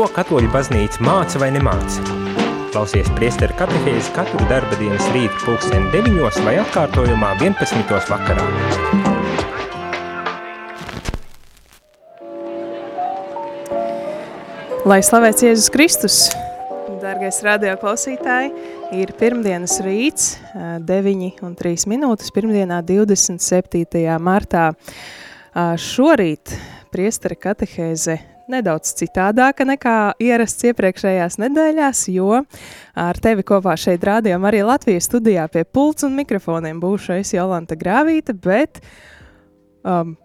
Ko katoļu baznīca māca vai nemāca? Klausies priesteru katehēzi katru darba dienas rītu pulksteni 9 vai atkārtojumā 11. vakarā. Lai slavēts Jēzus Kristus! Dargais radio klausītāji, ir pirmdienas rīts, 9 un 3 minūtes, pirmdienā 27. martā. Šorīt priestara katehēze nedaudz citādāka nekā ierasts iepriekšējās nedēļās, jo ar tevi kopā šeit rādījām arī Latvijas studijā pie pults un mikrofoniem būšu es Jolanta Grāvīta, bet um,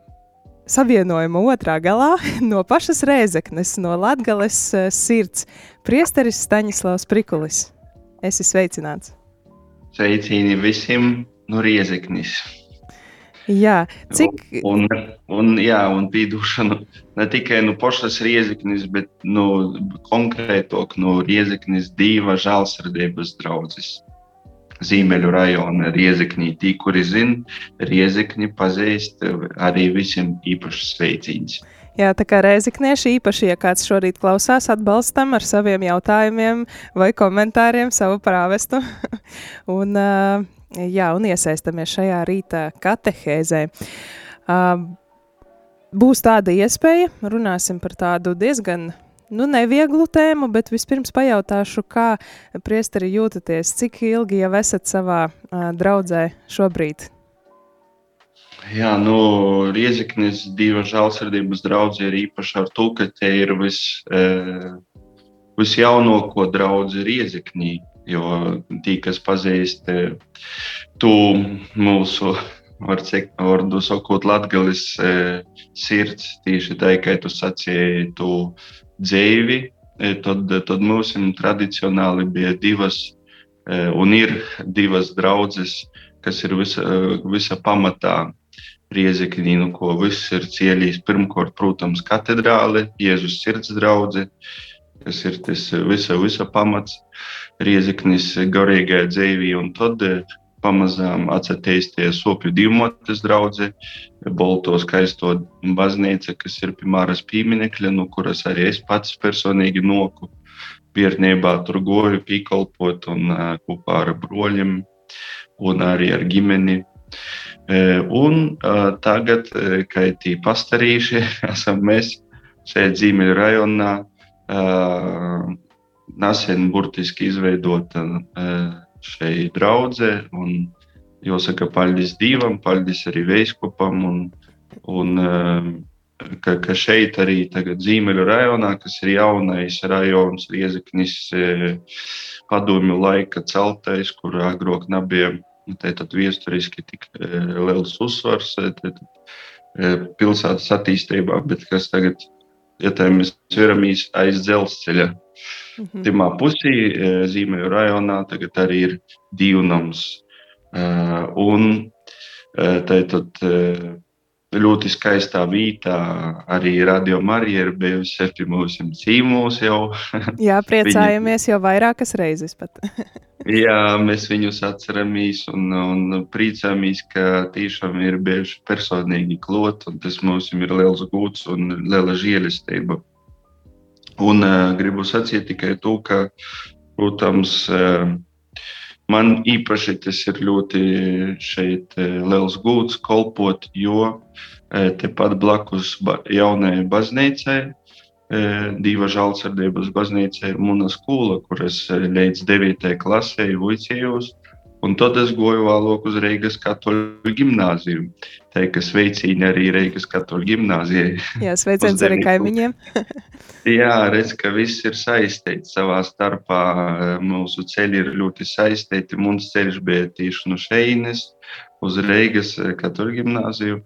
savienojuma otrā galā no pašas Rēzeknes, no Latgales uh, sirds, priesteris Staņislavs Prikulis. Esi sveicināts! Sveicīni visiem no Riezeknis! Jā, cik. Un, un, jā, un pīdušanu ne tikai no pašas rieziknis, bet no konkrētāk no rieziknis diva žēlsirdības draudzes. Zīmeļu rajona rieziknī, tī, kuri zina, riezikni pazīst arī visiem īpaši sveicīns. Jā, tā kā reizeknieši īpaši, ja kāds šorīt klausās, atbalstam ar saviem jautājumiem vai komentāriem savu prāvestu. un, uh, jā, un iesaistamies šajā rīta katehēzē. Uh, būs tāda iespēja, runāsim par tādu diezgan nu, nevieglu tēmu, bet vispirms pajautāšu, kā priesteri jūtaties, cik ilgi jau esat savā uh, draudzē šobrīd? Jā, nu, Rieziknis divu žēlsirdības draudzi ir īpaši ar to, ka te ir vis, e, visjaunāko draudzi Rieziknī. Jo tie, kas pazīst to mūsu, var teikt, vārdu sakot, latgalis e, sirds, tieši tā, kā tu sacīji, tu dzēvi, e, tad, tad mums tradicionāli bija divas un ir divas draudzes, kas ir visa, visa pamatā. Riezekņi, nu, ko viss ir cielījis. Pirmkārt, protams, katedrāle, Jēzus sirds draudzene, kas ir tas visa, visa pamats. Riezeknis garīgajai dzīvī, un tad eh, pamazām atsatīsties sopju divmotes draudzē, Bolto skaisto baznīca, kas ir pie Māras pieminekļa, no kuras arī es pats personīgi noku. Bērnībā tur goju pīkalpot un uh, kopā ar broļiem un arī ar ģimeni. Un tagad, kad tī pastarīši, esam mēs šeit Zīmeļu rajonā, nesen burtiski izveidota šī draudzene. Jāsaka, paldies Dievam, paldies arī Veiskopam. Un, un, ka, ka šeit arī tagad Zīmeļu rajonā, kas ir jaunais rajons, Riezeknis padomju laika celtais, kur agrāk nebija tātad viesturiski tik liels uzsvars tātad, pilsētas attīstībā, bet kas tagad, ja tā mēs veramies aiz dzelzceļa, Mm -hmm. Timā pusī Zīmeju rajonā tagad arī ir divnams. Un tātad ļoti skaistā vietā arī Radio Marija ir bijusi pie mums cīmūs jau. Jā, priecājamies jau vairākas reizes pat. Jā, mēs viņus atceramies un, un priecājamies, ka tiešām ir bijuši personīgi klot, un tas mums ir liels gūts un liela žēlistība. Un uh, gribu sacīt tikai to, ka, protams, uh, man īpaši tas ir ļoti šeit, uh, liels gūts kolpot, jo uh, tepat blakus jaunajai baznīcai, uh, Dieva žēlsirdības baznīca ir Muna skola, kuras līdz 9. klasē vicējos. Un tad es goju vēlāk uz Reigas katoļu gimnāziju. Tā kā sveicīni arī Reigas katoļu gimnāzijai. Jā, sveiciens arī kaimiņiem. Jā, redz, ka viss ir saistīts savā starpā. Mūsu ceļi ir ļoti saistīti. Mums ceļš bija tieši no šeines uz Reigas katoļu gimnāziju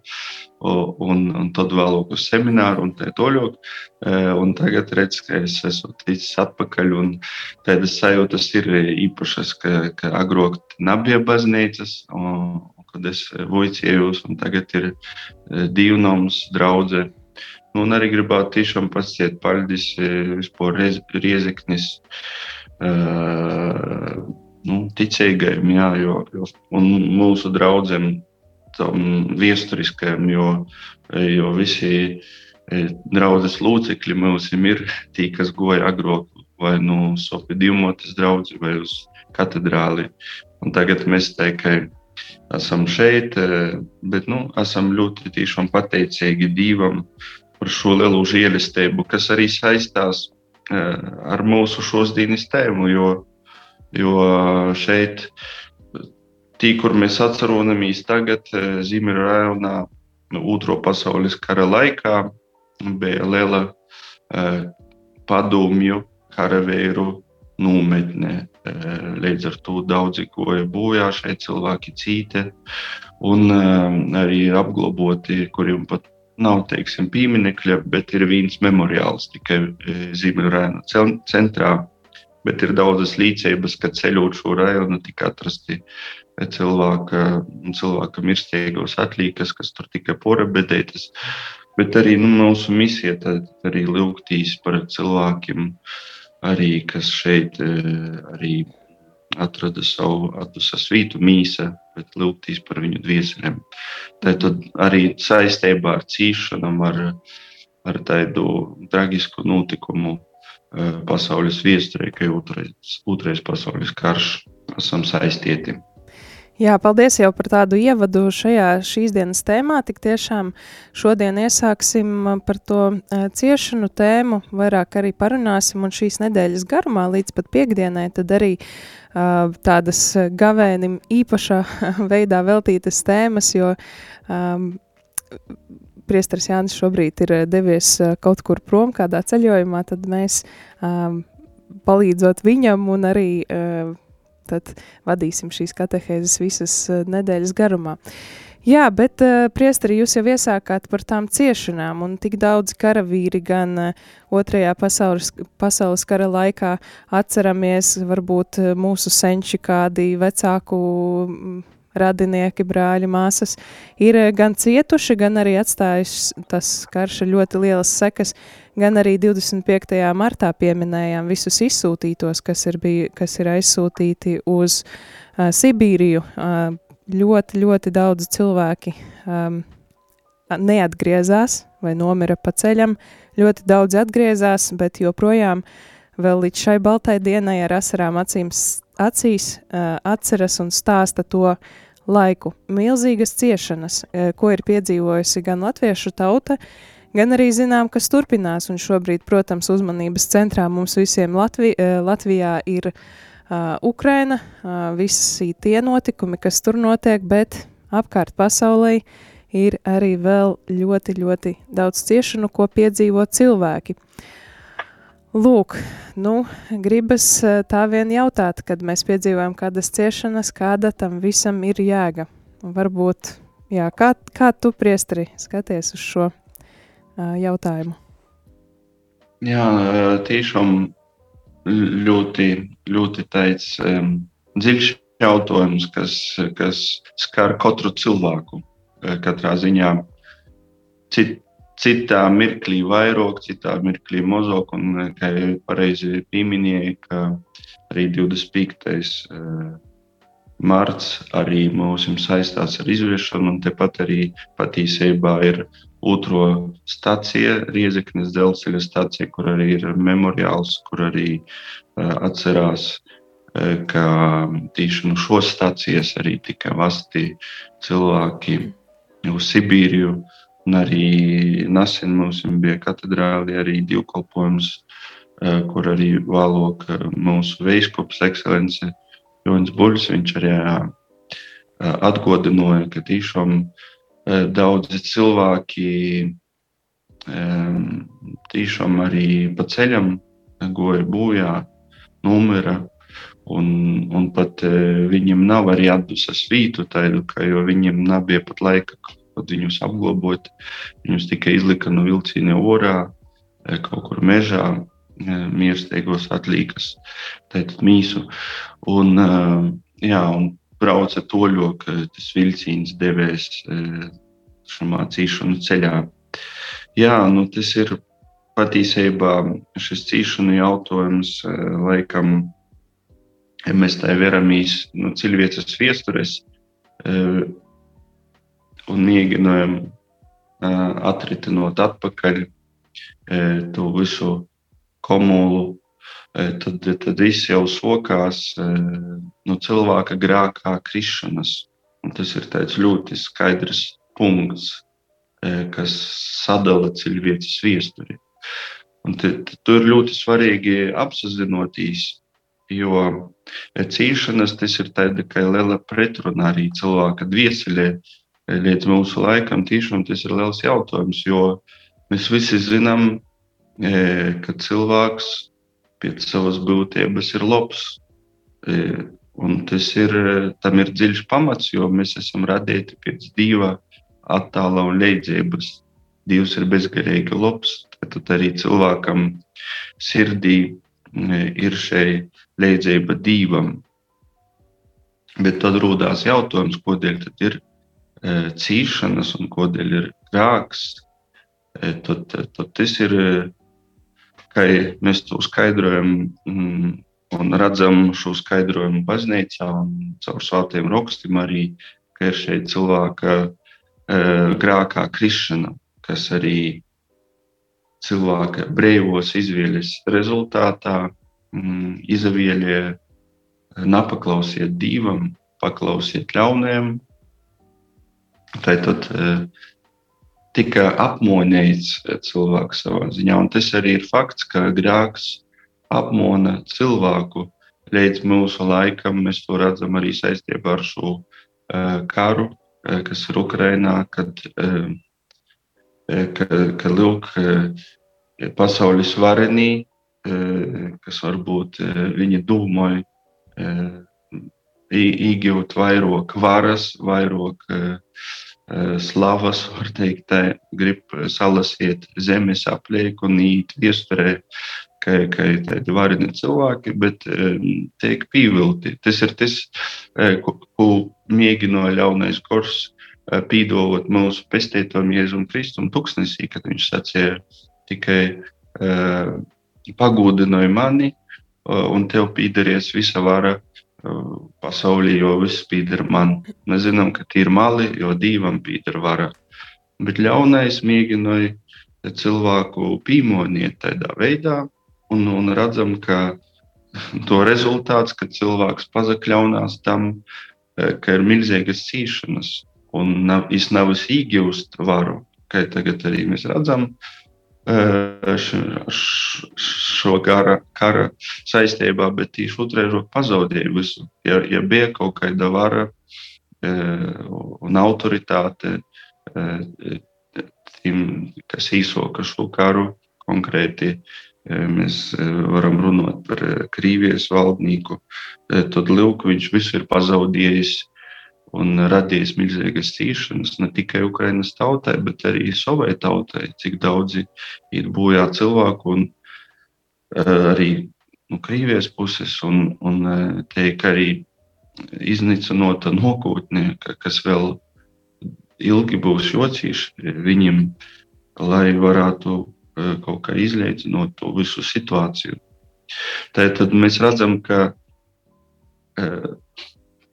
un, un tad vēlāk uz semināru un tālāk. E, un tagad redz, ka es esmu ticis atpakaļ un tādas sajūtas ir īpašas, ka, ka agrāk nebija baznīcas. Un, kad es vicējos, un tagad ir e, divnoms, draudzene. Nu, un arī gribētu tiešām pasiet paļģis e, vispār riezeknis. Uh, nu, ticīgajiem, jā, jo, jo mūsu draugiem tam viesturiskajam, jo, jo visi draudzes locekļi mums ir tie, kas goja agrāk vai nu Sofija Dīmotas draugs vai uz katedrāli. Un tagad mēs tikai esam šeit, bet nu, esam ļoti tiešām pateicīgi Dievam par šo lielo žēlastību, kas arī saistās ar mūsu šodienas tēmu. Jo, jo šeit, tī, kur mēs atceramies tagad, Ziemeļrajonā, Otro pasaules kara laikā, bija liela padomju karavīru nometnē. Līdz ar to daudzi goja bojā šeit cilvēki cīti un arī ir apglabāti, kuriem pat nav teiksim, pieminekļa, bet ir viens memoriāls tikai Ziemeļrēna centrā. Bet ir daudzas līdzības, ka ceļot šo rajonu tika atrasti cilvēka, cilvēka mirstīgos atlīkas, kas tur tika porabedētas. Bet arī nu, mūsu misija arī lūgtīs par cilvēkiem, arī kas šeit eh, arī atrada savu atdusa svītu mīsa, bet lūgtīs par viņu dvieselēm. Tad arī saistībā ar cīšanām, ar, ar tādu traģisku notikumu eh, pasaules viesturē, ka otrais, otrais pasaules karš esam saistīti. Jā, paldies jau par tādu ievadu šajā šīs dienas tēmā. Tik tiešām šodien iesāksim par to ciešanu tēmu, vairāk arī parunāsim, un šīs nedēļas garumā līdz pat piekdienai tad arī uh, tādas gavēnim īpašā veidā veltītas tēmas, jo um, priestars Jānis šobrīd ir devies kaut kur prom kādā ceļojumā, tad mēs um, palīdzot viņam un arī uh, tad vadīsim šīs katehēzes visas uh, nedēļas garumā. Jā, bet, uh, priesteri, jūs jau iesākāt par tām ciešanām, un tik daudz karavīri gan uh, otrajā pasaules, pasaules kara laikā atceramies, varbūt mūsu senči kādi vecāku mm, radinieki, brāļi, māsas, ir gan cietuši, gan arī atstājuši tas karš ļoti lielas sekas gan arī 25. martā pieminējām visus izsūtītos, kas ir, bija, kas ir aizsūtīti uz uh, Sibīriju. Uh, ļoti, ļoti daudz cilvēki um, neatgriezās vai nomira pa ceļam. Ļoti daudz atgriezās, bet joprojām vēl līdz šai baltai dienai ar asarām acīm, acīs uh, atceras un stāsta to laiku. Milzīgas ciešanas, uh, ko ir piedzīvojusi gan latviešu tauta, uh, gan arī zinām, kas turpinās. Un šobrīd, protams, uzmanības centrā mums visiem Latvi eh, Latvijā ir uh, Ukraina, uh, visi tie notikumi, kas tur notiek, bet apkārt pasaulē ir arī vēl ļoti, ļoti daudz ciešanu, ko piedzīvo cilvēki. Lūk, nu, gribas tā vien jautāt, kad mēs piedzīvojam kādas ciešanas, kāda tam visam ir jēga. Un varbūt, jā, kā, kā tu, priestri, skaties uz šo jautājumu? Jā, tiešām ļoti, ļoti tāds um, dziļš jautājums, kas, kas skar katru cilvēku. Katrā ziņā cit, citā mirklī vairāk, citā mirklī mazāk. Un, kā jau pareizi pieminēja, ka arī 25. marts arī mums saistās ar izviešanu, un tepat arī patiesībā ir otro stāciju, Riezeknes dzelzceļa stācija, kur arī ir memoriāls, kur arī uh, atcerās, uh, ka tieši no šos stācijas arī tika vasti cilvēki uz Sibīriju. Un arī nesen mums bija katedrāli arī divkalpojums, uh, kur arī vēlok mūsu veiskops ekscelence Jonas Buļs, viņš arī atgodināja, ka tiešām Eh, daudzi cilvēki tiešām arī pa ceļam goja bojā, numura. Un, un pat eh, viņam nav arī atdusas vītu, tādu, ka, jo viņam nebija pat laika kaut viņus apglabāt. Viņus tikai izlika no vilciena orā, eh, kaut kur mežā, mīlestīgos atlīkas, tātad mīsu. Un, jā, un brauca toļo, ka tas vilciens devēs e, šajā cīšanu ceļā. Jā, nu, tas ir patiesībā šis cīšanu jautājums, laikam, ja mēs tā veramies no cilvēces viestures un mēģinājam atritinot atpakaļ to visu komulu, tad, tad viss jau sokās no cilvēka grākā krišanas. Un tas ir ļoti skaidrs punkts, kas sadala cilvēces viesturi. Un tur ļoti svarīgi apzināties, jo cīņšanas tas ir tāda kā liela pretruna arī cilvēka dvieselē. Līdz mūsu laikam tiešām tas ir liels jautājums, jo mēs visi zinām, ka cilvēks pēc savas būtības ir labs. Un tas ir, tam ir dziļš pamats, jo mēs esam radīti pēc dieva attēla un līdzības. Dievs ir bezgarīgi labs, tad arī cilvēkam sirdī ir šī līdzība dievam. Bet tad rodas jautājums, kādēļ ir e, cīšanas un kādēļ ir grāks. E, tad, tad tas ir, kā mēs to skaidrojam mm, un redzam šo skaidrojumu baznīcā un caur svētiem rakstiem arī, ka ir šeit cilvēka e, grākā krišana, kas arī cilvēka brīvos izvēles rezultātā mm, izvēļie nepaklausiet divam, paklausiet ļauniem. Tad e, tika apmonēts cilvēks savā ziņā, un tas arī ir fakts, ka grāks apmona cilvēku līdz mūsu laikam. Mēs to redzam arī saistībā ar šo uh, karu, uh, kas ir Ukrainā, kad, uh, ka, ka lūk, pasaules varenī, kas varbūt viņi domāja iegūt vairāk varas, vairāk uh, slavas, var teikt, tā, grib salasīt zemes aplieku un īt viesturē ka, ka ir tādi vareni cilvēki, bet um, tiek pievilti. Tas ir tas, ko, ko mēģināja ļaunais kurs pīdolot mūsu pestītājiem Jēzum Kristum tuksnesī, kad viņš sacīja tikai pagodināja mani un tev pīdaries visa vara pasaulī, jo viss pīdara man. Mēs zinām, ka tie ir mali, jo divam pīdara vara. Bet ļaunais mēģināja cilvēku pīmoniet tādā veidā, un, un redzam, ka to rezultāts, ka cilvēks pazakļaunās tam, e, ka ir milzīgas cīšanas un nav, nav iegūst varu. Kā tagad arī mēs redzam, e, šo kara, kara saistībā, bet tieši otrēji pazaudēja visu. Ja, ja bija kaut kāda vara un autoritāte tiem, kas īsoka šo karu konkrēti, mēs varam runāt par Krievijas valdnieku, tad Lūk, viņš visu ir pazaudējis un radījis milzīgas cīšanas ne tikai Ukraiņas tautai, bet arī savai tautai, cik daudzi ir bojā cilvēku un arī no nu, Krievijas puses, un, un teik arī iznīcinota nākotne, kas vēl ilgi būs jocīši viņiem, lai varētu Eh, kaut kā izlīdzinot to visu situāciju. Tad mēs redzam, ka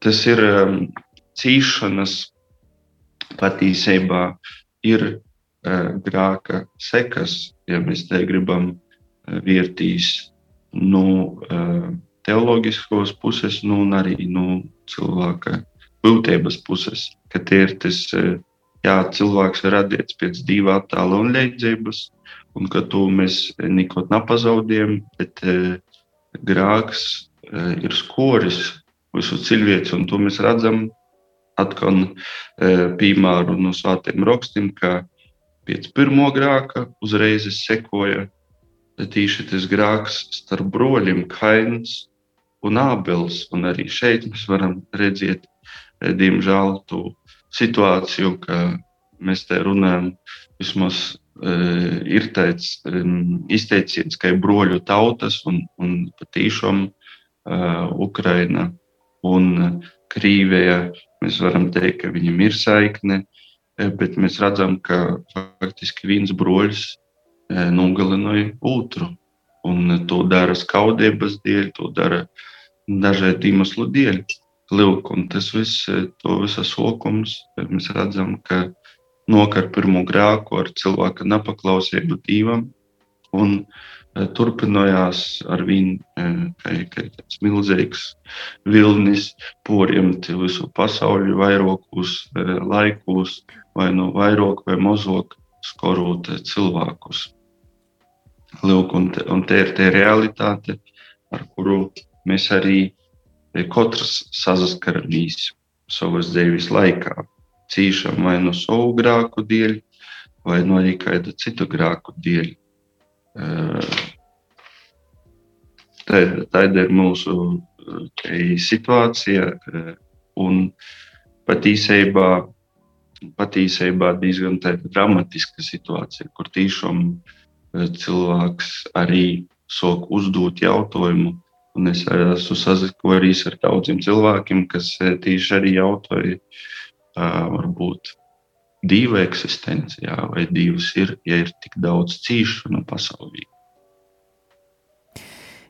tas ir um, cīšanas patiesībā ir uh, grāka sekas, ja mēs te gribam uh, vērtīs no uh, teoloģiskos puses, nu, un arī no cilvēka būtības puses, ka tie ir tas, jā, cilvēks ir radīts pēc divu attēlu un līdzības, un ka to mēs neko nepazaudējam, bet e, grāks e, ir skoris visu cilvēci, un to mēs redzam atkal e, piemēru no svētiem rakstiem, ka pēc pirmo grāka uzreiz sekoja tīši tas grāks starp broļiem Kains un Ābels, un arī šeit mēs varam redzēt, diemžēl, to situāciju, ka mēs te runājam vismaz Eh, ir tāds izteiciens, ka ir broļu tautas un, un patīšām uh, Ukraina. Un Krīvija. Mēs varam teikt, ka viņam ir saikne, eh, bet mēs redzam, ka faktiski viens broļs uh, nogalināja otru. Un to dara skaudības dēļ, to dara dažādu iemeslu dēļ. Lūk, un tas viss, to visas okums, mēs redzam, ka nokar pirmo grēku ar cilvēka nepaklausību Dievam. Un turpinājās ar kā tāds milzīgs vilnis, poriemt visu pasauli, vairākus laikus, vai no nu vairāk vai mazāk skorot cilvēkus. Lūk, un, te, un te ir tā realitāte, ar kuru mēs arī katrs saskaramies savas dzīves laikā cīšam vai no savu grāku dēļ, vai no arī kāda citu grāku dēļ. Tāda ir mūsu situācija, un patiesībā, patiesībā diezgan dramatiska situācija, kur tiešām cilvēks arī sāk uzdot jautājumu. Un es esmu sazinājies ar daudziem cilvēkiem, kas tieši arī jautāja, varbūt divu eksistenci, jā, vai divas ir, ja ir tik daudz cīšanu pasaulī.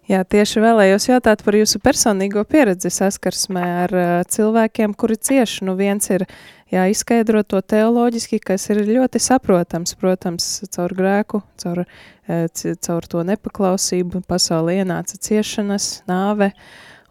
Jā, tieši vēlējos jautāt par jūsu personīgo pieredzi saskarsmē ar uh, cilvēkiem, kuri cieši. Nu, viens ir jā, izskaidrot to teoloģiski, kas ir ļoti saprotams, protams, caur grēku, caur, uh, caur to nepaklausību, pasaulē ienāca ciešanas, nāve,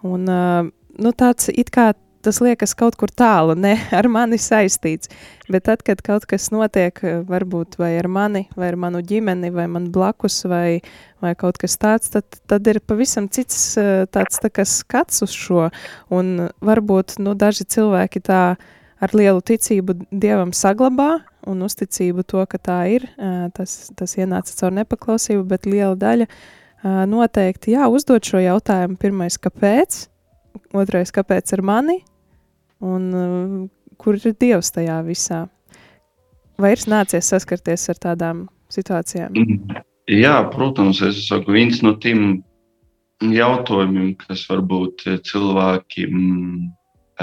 un uh, nu, tāds it kā tas liekas kaut kur tālu, ne ar mani saistīts. Bet tad, kad kaut kas notiek, varbūt vai ar mani, vai ar manu ģimeni, vai man blakus, vai, vai kaut kas tāds, tad, tad ir pavisam cits tāds tā skats uz šo. Un varbūt nu, daži cilvēki tā ar lielu ticību Dievam saglabā un uzticību to, ka tā ir. Tas, tas ienāca caur nepaklausību, bet liela daļa noteikti jā, uzdot šo jautājumu. Pirmais, kāpēc? Otrais, kāpēc ar mani? Un uh, kur ir Dievs tajā visā? Vai ir nācies saskarties ar tādām situācijām? Mm. Jā, protams, es saku, viens no tiem jautājumiem, kas varbūt cilvēkiem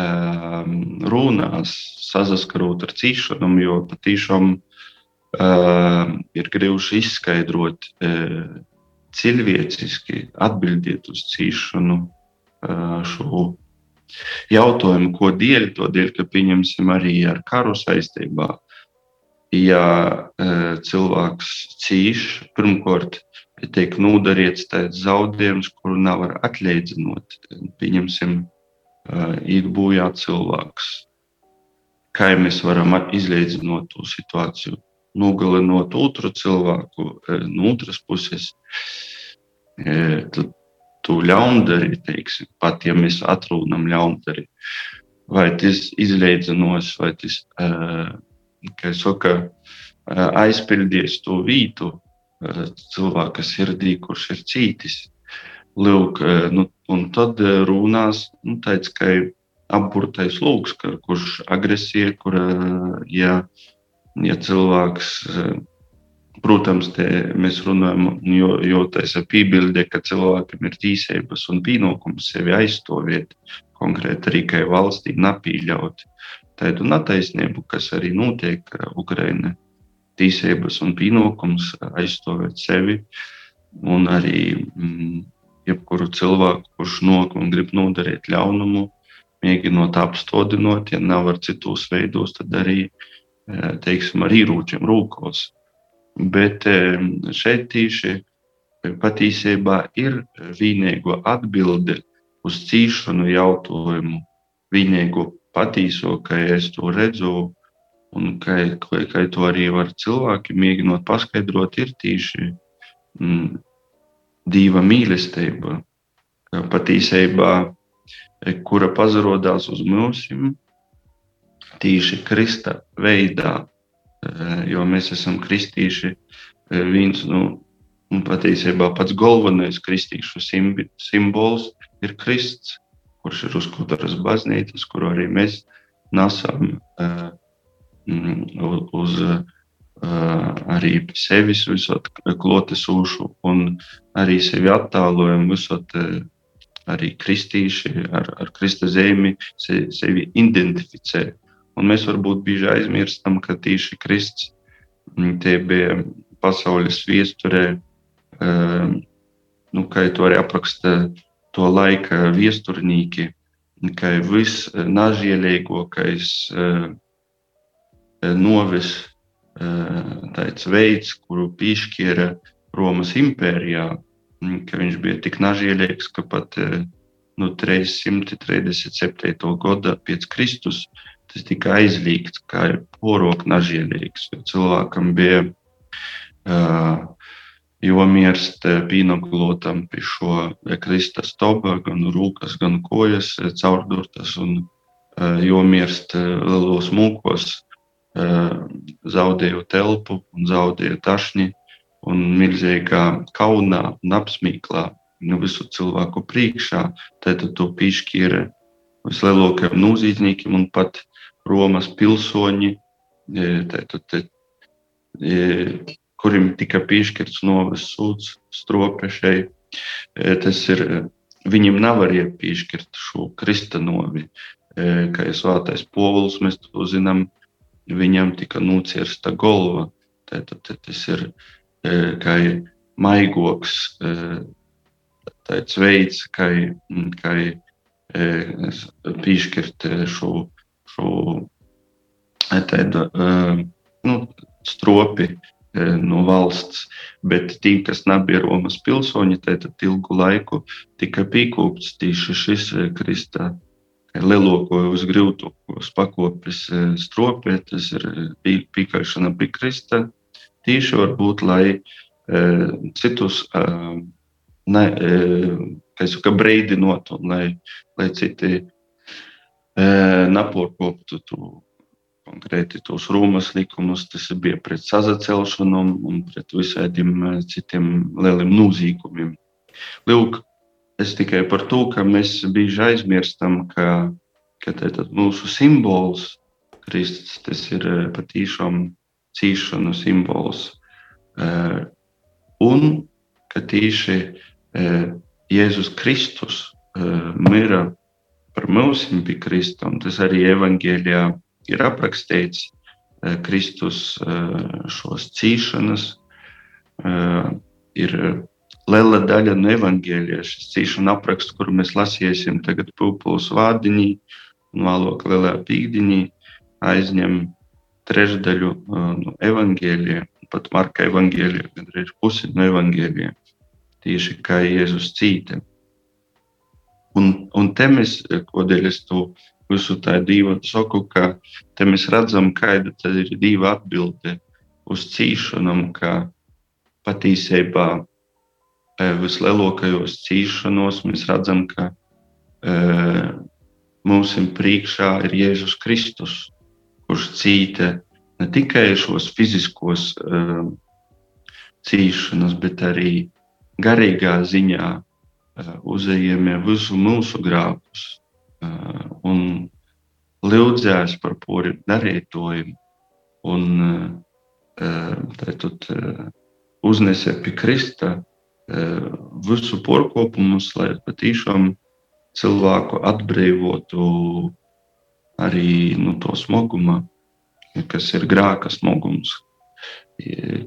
um, runās, saskarot ar cīšanām, jo patiešām um, ir grūti izskaidrot uh, cilvēciski, atbildēt uz cīšanu uh, šo jautājumu, ko dēļ, to dēļ, ka pieņemsim arī ar karu saistībā. Ja e, cilvēks cīš, pirmkārt, tiek nodarīts tāds zaudējums, kuru nevar atlīdzinot, pieņemsim, e, iet bojā cilvēks. Kā mēs varam izlīdzinot to situāciju? Nogalinot otru cilvēku e, no otras puses. Tad tu ļaundari, teiksim, pat ja mēs atrunam ļaundari, vai tas izleidzanos, vai tas, kā saka, aizpildies to vītu cilvēka sirdī, kurš ir cītis. Lūk, nu, un tad runās nu, tāds, ka apburtais lūks, kurš agresija, kur, ja, ja cilvēks Protams, mēs runājam, jo, jo tas ir piebilde, ka cilvēkam ir tīsības un pienākums sevi aizstāvēt, konkrēti kā valstī nepieļaut tādu netaisnību, kas arī notiek Ukraiņā. Tīsības un pienākums aizstāvēt sevi un arī mm, jebkuru cilvēku, kurš nok un grib nodarīt ļaunumu, mēģinot apstādinot, ja nav ar citos veidos, tad arī eh, teiksim, ar ieročiem rūkos Bet šeit tieši patiesībā ir vienīgo atbilde uz cīšanu jautājumu, vienīgo patieso, kā es to redzu, un kā, kā to arī var cilvēki mēģinot paskaidrot, ir tieši mm, dieva mīlestība, patiesībā, kura pazarodās uz mums, tieši Krista veidā, jo mēs esam kristīši. Eh, viens no nu, patiesībā pats galvenais kristīšu simbols ir Kristus, kurš ir uz katras baznīcas, kuru arī mēs nesam uh, uz uh, arī sevis visot klotesūšu un arī sevi attālojam visot uh, arī kristīši ar, ar Krista zemi sevi identificē. Un mēs varbūt bieži aizmirstam, ka tieši Kristus mm, tie bija pasaules viesturē, ehm, nu, kā to arī apraksta to laika viesturnīki, ka visnažēlīgākais ehm, novis tāds veids, kuru piešķīra Romas impērijā, ka viņš bija tik nažīlīgs, ka pat nu, 337. gada pēc Kristus tas tika aizliegts, kā ir porok nažīlīgs. Cilvēkam bija uh, jomirst pīnoglotam pie šo Krista stoba, gan rūkas, gan kojas caurdurtas un uh, jomirst lielos mūkos, uh, zaudēju telpu un zaudēju tašņi un milzīgā kaunā un apsmīklā nu, visu cilvēku priekšā, tad tu piešķīri vislielākajiem nozīmniekiem un pat Romas pilsoņi, tad, kurim tika piešķirts novas sūds stropešai. E, tas ir, viņam nav arī piešķirt šo kristanovi, e, kā ir svātais povuls, mēs to zinām, viņam tika nocirsta golva. Tātad tas ir e, kā maigoks, tāds veids, kā, kā piešķirt šo, šo tādu, nu, stropi no valsts, bet tiem, kas nebija Romas pilsoņi, tad ilgu laiku tika pīkūpts tieši šis Krista lielāko uz grūtākos pakopes stropē, tas ir pīkāšana pie Krista. Tieši varbūt, lai citus ne, saka, breidinot, un lai, lai citi neporkoptu konkrēti tos Romas likumus, tas bija pret sazacelšanu un pret visādiem citiem lieliem nozīkumiem. Lūk, es tikai par to, ka mēs bieži aizmirstam, ka, ka mūsu simbols, Kristus, tas ir patīšām cīšanu simbols. Un ka tieši Jēzus Kristus mira par mums pie Kristum, tas arī evaņģēlijā ir aprakstīts eh, Kristus eh, šos cīšanas. Eh, ir liela daļa no evaņģēlijas, šis cīšana apraksts, kuru mēs lasīsim tagad pūpūles vārdiņī un vēlāk lielā pīkdiņī, aizņem trešdaļu no evaņģēlija, pat Marka evaņģēlija, gandrīz pusi no evaņģēlija, tieši kā Jēzus cīta. Un, un te mēs, kodēļ es to visu tā divu saku, ka te mēs redzam, kāda ir diva atbilde uz cīšanām, ka patiesībā e, vislielākajos cīšanos mēs redzam, ka e, mums priekšā ir Jēzus Kristus, kurš cīta ne tikai šos fiziskos e, cīšanas, bet arī garīgā ziņā e, uzējamie visu mūsu grāmatus un lūdzās par pori darītojumu un tad uznesē pie Krista visu porkopumus, lai patiešām cilvēku atbrīvotu arī no nu, to smaguma, kas ir grāka smagums,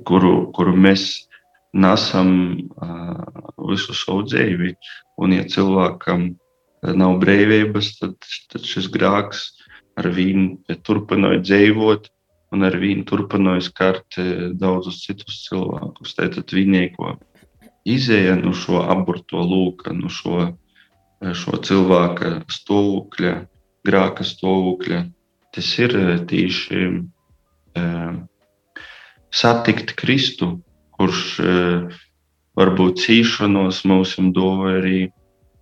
kuru, kuru mēs nesam visu savu dzīvi. Un, ja cilvēkam nav brīvības, tad, tad šis grāks ar viņu turpināja dzīvot un ar viņu turpināja skart daudzus citus cilvēkus. Tātad viņi ko izēja no šo aborto lūka, no šo, šo cilvēka stāvokļa, grāka stāvokļa. Tas ir tieši satikt Kristu, kurš uh, varbūt cīšanos mums dod arī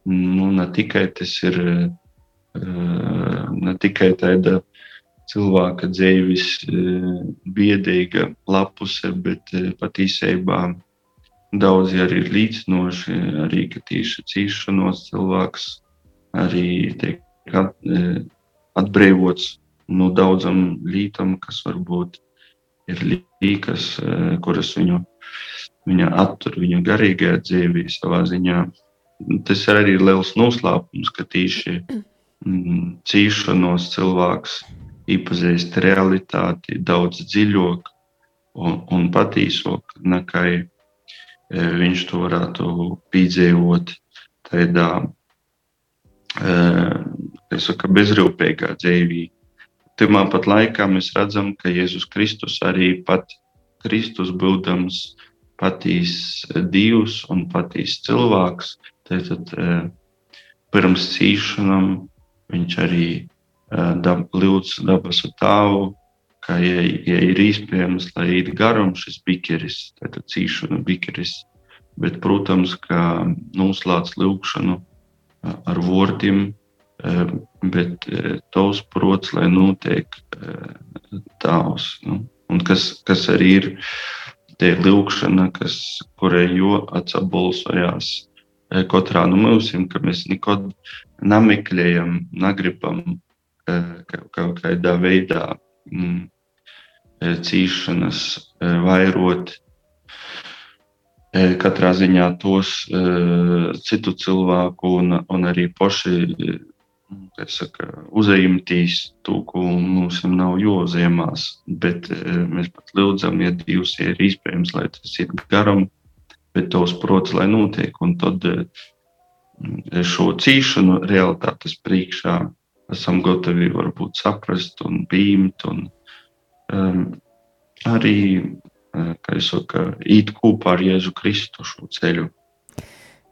nu, ne tikai tas ir eh, ne tikai tāda cilvēka dzīves eh, biedīga lapuse, bet patiesībā daudzi arī ir līdzinoši, arī tieši cīšanos cilvēks arī tiek atbrīvots no daudzam lītam, kas varbūt ir līkas, kuras viņu, viņa attur viņa garīgajā dzīvē savā ziņā tas ir arī liels noslēpums, ka tieši mm, cīšanos cilvēks iepazīst realitāti daudz dziļāk un, un patīsāk, nekā e, viņš to varētu piedzīvot tādā e, saka, bezrūpīgā dzīvī. Timā pat laikā mēs redzam, ka Jēzus Kristus arī pat Kristus būdams patīs Dievs un patīs cilvēks, tad pirms cīšanām viņš arī dab, lūdz dabasu tāvu, ka, ja, ja ir iespējams, lai iet garām šis bikeris, tad cīšana bikeris, bet, protams, ka noslēdz lūkšanu ar vārdiem, bet tavs prots, lai notiek tavs. Nu, un kas, kas arī ir tie lūkšana, kas, kurai jo atsabolsojās. Katrā no mums, ka mēs nekad nemeklējam, negribam kaut kādā veidā mm, cīšanas vairot katrā ziņā tos citu cilvēku un, un arī paši saka, uzņemtīs to, ko mums nav jāuzņemās. Bet mēs pat lūdzam, ja Dievs ir iespējams, lai tas ir garam, bet tos prots, lai notiek. Un tad šo cīšanu realitātes priekšā esam gatavi varbūt saprast un pieņemt. Um, arī kā es saku, īt kopā ar Jēzu Kristu šo ceļu.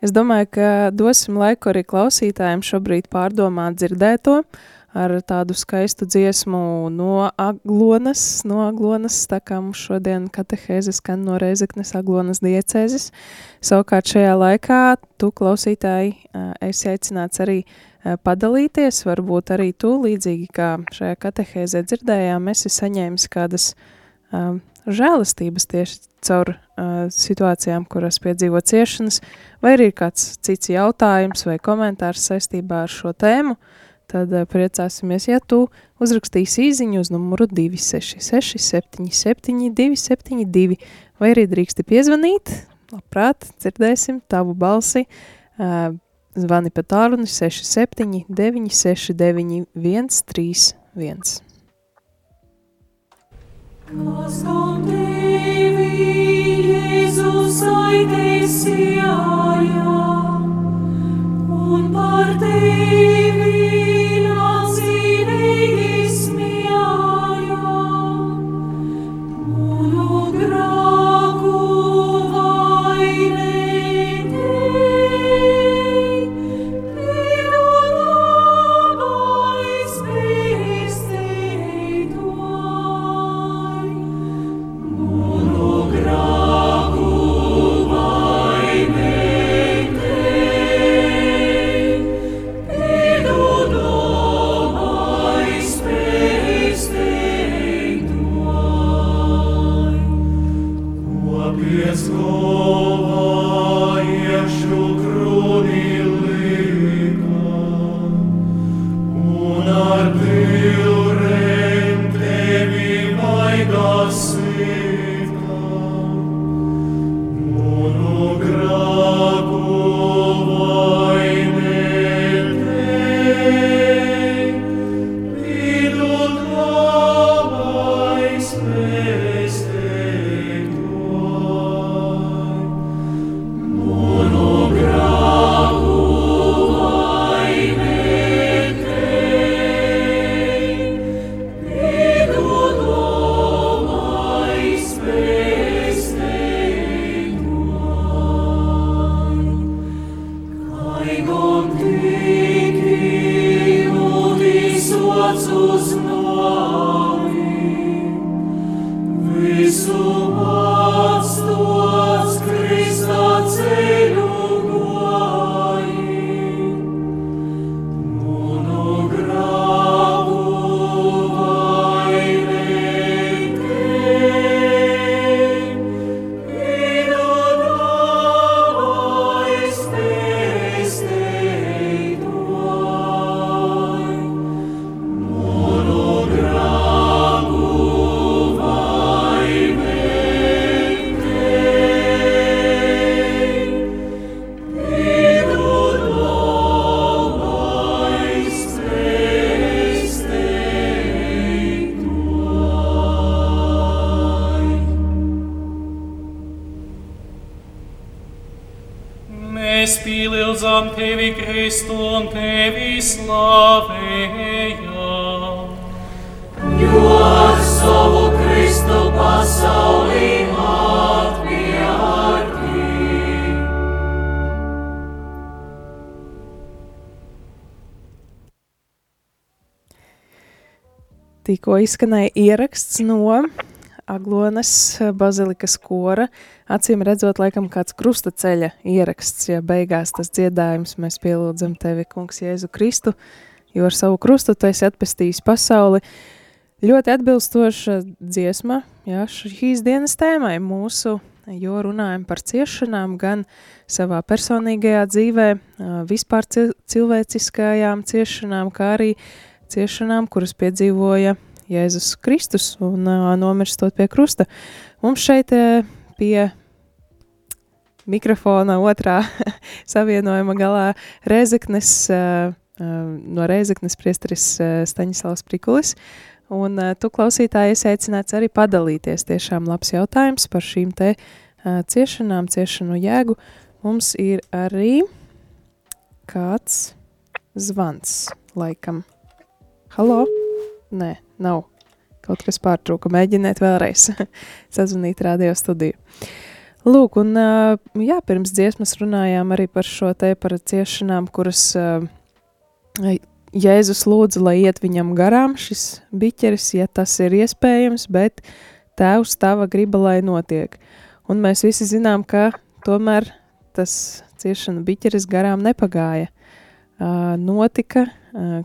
Es domāju, ka dosim laiku arī klausītājiem šobrīd pārdomāt dzirdēto ar tādu skaistu dziesmu no Aglonas, no Aglonas, tā kā mums šodien katehēze skan no Reizeknes Aglonas diecēzes. Savukārt šajā laikā tu klausītāji esi aicināts arī padalīties, varbūt arī tu līdzīgi kā šajā katehēzē dzirdējām, esi saņēmis kādas um, žēlastības tieši caur uh, situācijām, kuras piedzīvo ciešanas, vai arī ir kāds cits jautājums vai komentārs saistībā ar šo tēmu, tad uh, priecāsimies, ja tu uzrakstīsi īziņu uz numuru 266 77 272, vai arī drīksti piezvanīt, labprāt, dzirdēsim tavu balsi, uh, zvani pa tālruni 67 969 131. Un par tevi savu Tikko izskanēja ieraksts no Aglonas bazilikas kora. Acīm redzot, laikam kāds krustaceļa ieraksts, ja beigās tas dziedājums mēs pielūdzam tevi, kungs Jēzu Kristu, jo ar savu krustu tu esi atpestījis pasauli. Ļoti atbilstoša dziesma, jā, šīs dienas tēmai mūsu, jo runājam par ciešanām gan savā personīgajā dzīvē, vispār cilvēciskajām ciešanām, kā arī uh, ciešanām, kuras piedzīvoja Jēzus Kristus un nomirstot pie krusta. Mums šeit pie mikrofona otrā savienojuma galā Rezeknes, no Rezeknes priesteris Staņislavs Prikulis, un tu klausītāji esi aicināts arī padalīties. Tiešām labs jautājums par šīm te ciešanām, ciešanu jēgu. Mums ir arī kāds zvans laikam. Halo? Nē, nav. Kaut kas pārtrūka. Mēģiniet vēlreiz sazvanīt radio studiju. Lūk, un jā, pirms dziesmas runājām arī par šo te par ciešanām, kuras Jēzus lūdza, lai iet viņam garām šis biķeris, ja tas ir iespējams, bet tēvs tava griba, lai notiek. Un mēs visi zinām, ka tomēr tas ciešana biķeris garām nepagāja. Notika,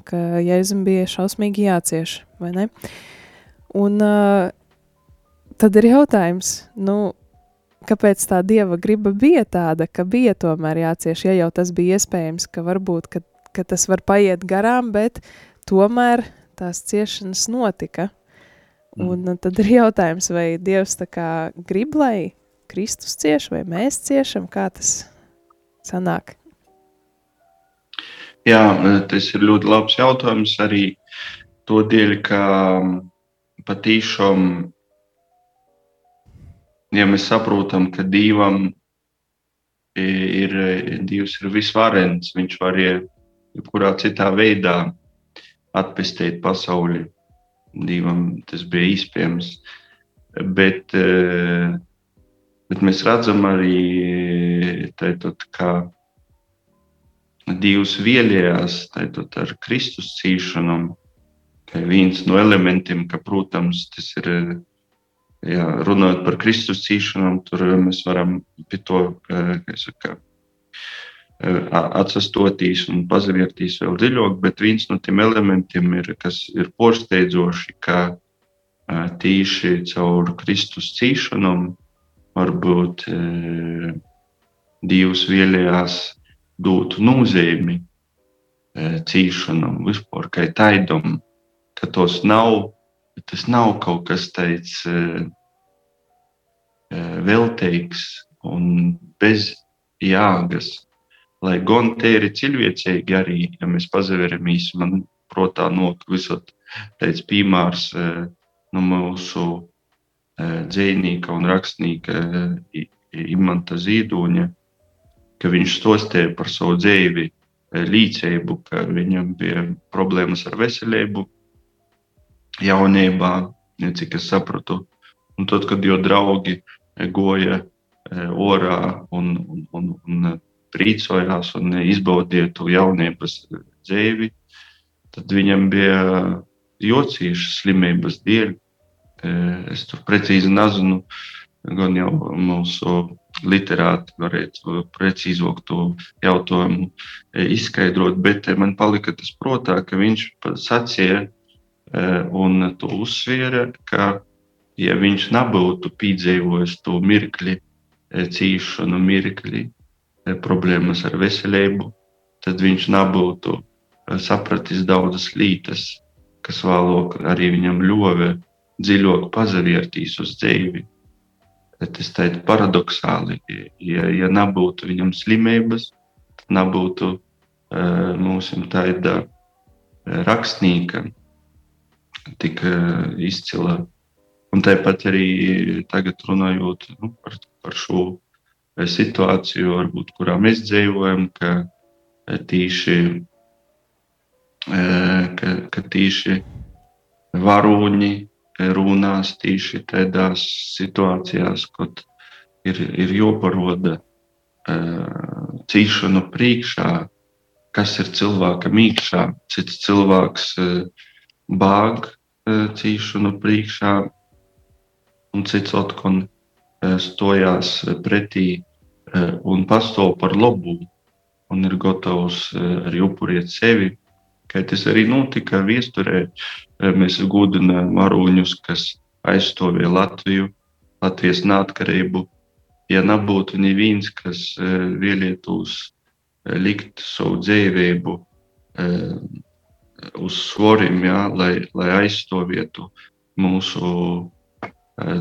ka Jēzum bija šausmīgi jācieš, vai ne? Un tad ir jautājums, nu, kāpēc tā dieva griba bija tāda, ka bija tomēr jācieš, ja jau tas bija iespējams, ka varbūt, ka, ka tas var paiet garām, bet tomēr tās ciešanas notika. Mm. Un tad ir jautājums, vai Dievs tā kā grib, lai Kristus cieš, vai mēs ciešam, kā tas sanāk? Jā, tas ir ļoti labs jautājums arī to dēļ, ka patīšām, ja mēs saprotam, ka Dievam ir, Dievs ir visvarens, viņš var jebkurā citā veidā atpestīt pasauli. Dievam tas bija iespējams. Bet, bet mēs redzam arī, tātad, ka Dievs vielējās ar Kristus cīšanām, kā viens no elementiem, ka, protams, tas ir, jā, runājot par Kristus cīšanām, tur mēs varam pie to, saka, atsastoties un pazavērties vēl dziļāk, bet viens no tiem elementiem ir, kas ir porsteidzoši, ka tīši caur Kristus cīšanām varbūt Dievs vielējās dotu nozīmi cīšanam, vispār kā taidam, ka tos nav, tas nav kaut kas tāds veltīgs un bez jēgas. Lai gan te ir cilvēcīgi arī, ja mēs pazaveramies, man protā nok visot tāds piemērs no mūsu dzēnīka un rakstnieka Imanta Zīdoņa, ka viņš stostīja par savu dzīvi, eh, līdzību, ka viņam bija problēmas ar veselību, jaunībā, cik es sapratu. Un tad, kad jau draugi eh, goja eh, orā un, un, un, un priecājās un izbaudīja to jaunības dzīvi, tad viņam bija jocīšas slimības dēļ. Es tur precīzi nezinu, gan jau mūsu literāti varētu precīzāk to jautājumu e, izskaidrot, bet e, man palika tas prātā, ka viņš sacīja un to uzsviera, ka, ja viņš nebūtu piedzīvojis to mirkli, cīšanu mirkli, problēmas ar veselību, tad viņš nebūtu sapratis daudzas lietas, kas vēlāk arī viņam ļāva dziļāk pazavērtīs uz dzīvi. Tas ir paradoxāli. Ja, ja nebūtu viņam slimības, tad nebūtu uh, mūsu tāda rakstnieka tik uh, izcila. Un tāpat arī tagad runājot nu, par, par šo situāciju, varbūt, kurā mēs dzīvojam, ka tīši, ka, ka tīši varoņi, runās tieši tādās situācijās, kad ir, ir joparoda uh, cīšanu priekšā, kas ir cilvēkam iekšā. Cits cilvēks uh, bāg uh, cīšanu priekšā, un cits uh, stojās pretī un pastāv par labu, un ir gatavs arī upuriet sevi Kā tas arī notika viesturē, eh, mēs gudinājām varoņus, kas aizstāvēja Latviju, Latvijas neatkarību. Ja nebūtu neviens, kas eh, vēlētos eh, likt savu dzīvību uz svariem, ja, lai, lai aizstāvētu mūsu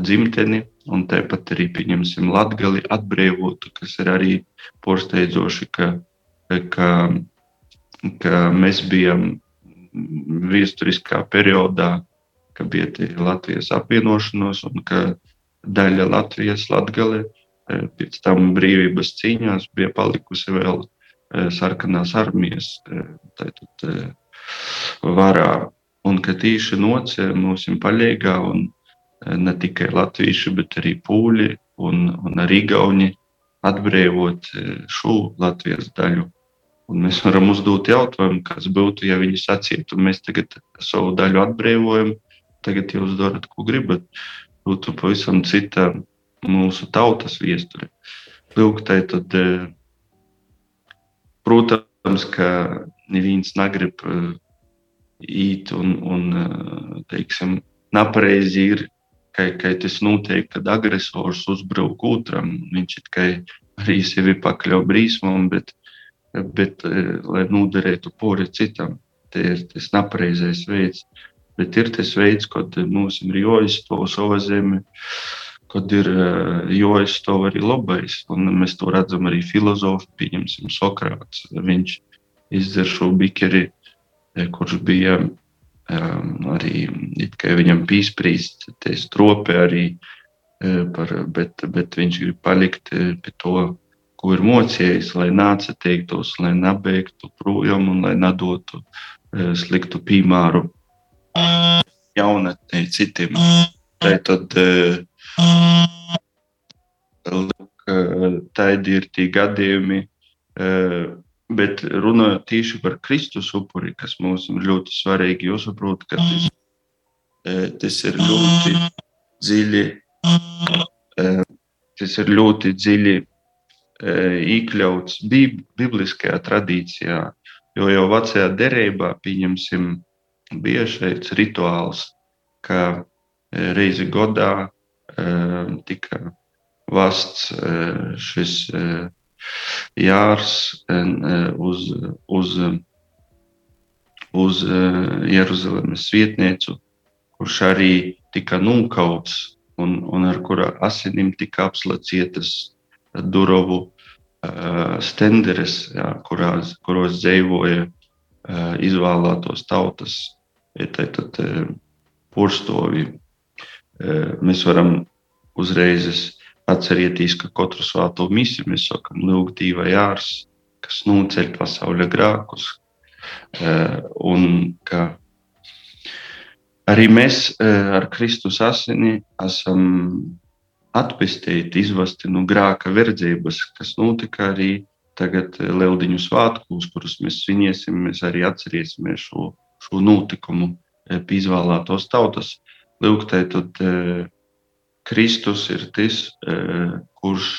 dzimteni, un tāpat arī pieņemsim Latviju atbrīvotu, kas ir arī porsteidzoši, ka, ka ka mēs bijām vēsturiskā periodā, kad bija Latvijas apvienošanos un ka daļa Latvijas latgale eh, pēc tam brīvības cīņās bija palikusi vēl eh, sarkanās armijas eh, tātad, varā. Un ka tīši noce mums ir paļīgā un ne tikai latvieši, bet arī pūļi un, un arī gauni atbrīvot šo Latvijas daļu. Un mēs varam uzdot jautājumu, kas būtu, ja viņi sacītu, mēs tagad savu daļu atbrīvojam, tagad jūs darat, ko gribat. Būtu pavisam cita mūsu tautas viesture. Lūk, tā tad, eh, protams, ka neviens negrib īt eh, un, un eh, teiksim, nepareizi ir, ka, ka tas notiek, kad agresors uzbruk otram. Viņš ir tikai arī sevi pakļauj brīsmam, bet bet, eh, lai noderētu pori citam. Tie ir tas nepareizais veids. Bet ir tas veids, kad mums ir jāizstāv savu zemi, kad ir eh, jāizstāv arī labais. Un mēs to redzam arī filozofi, pieņemsim, Sokrāts. Viņš izdzer šo bikeri, eh, kurš bija um, arī viņam pīsprīst, tie stropi arī, par, bet, bet viņš grib palikt pie to ko ir mocījis, lai nāca teiktos, lai nebeigtu projām un lai nedotu e, sliktu piemēru jaunatnē citiem. Tā tad e, tādi ir tie gadījumi, e, bet runājot tieši par Kristus upuri, kas mums ir ļoti svarīgi, jāsaprot, ka tas, tas ir ļoti dziļi, tas ir ļoti dziļi iekļauts bibliskajā tradīcijā, jo jau vecajā derībā, pieņemsim, bija šeit rituāls, ka reizi gadā tika vasts šis jārs uz, uz, uz Jeruzalemes vietniecu, kurš arī tika nokauts un, un ar kura asinīm tika apslacietas Durovu stenderes, jā, kurās, kuros dzīvoja izvēlētos tautas, tad porstovi. Mēs varam uzreiz atcerēties, ka katru svēto misiju mēs sakām, lūk, Dieva jārs, kas noceļ pasaules grākus. Un ka arī mēs ar Kristus asini esam atpestīt, izvesti no grāka verdzības, kas notika arī tagad eh, Lieldiņu svētkos, kurus mēs svinēsim, mēs arī atcerēsimies šo, šo notikumu eh, pie izvēlētos tautas. Lūk, tā tad eh, Kristus ir tas, kurš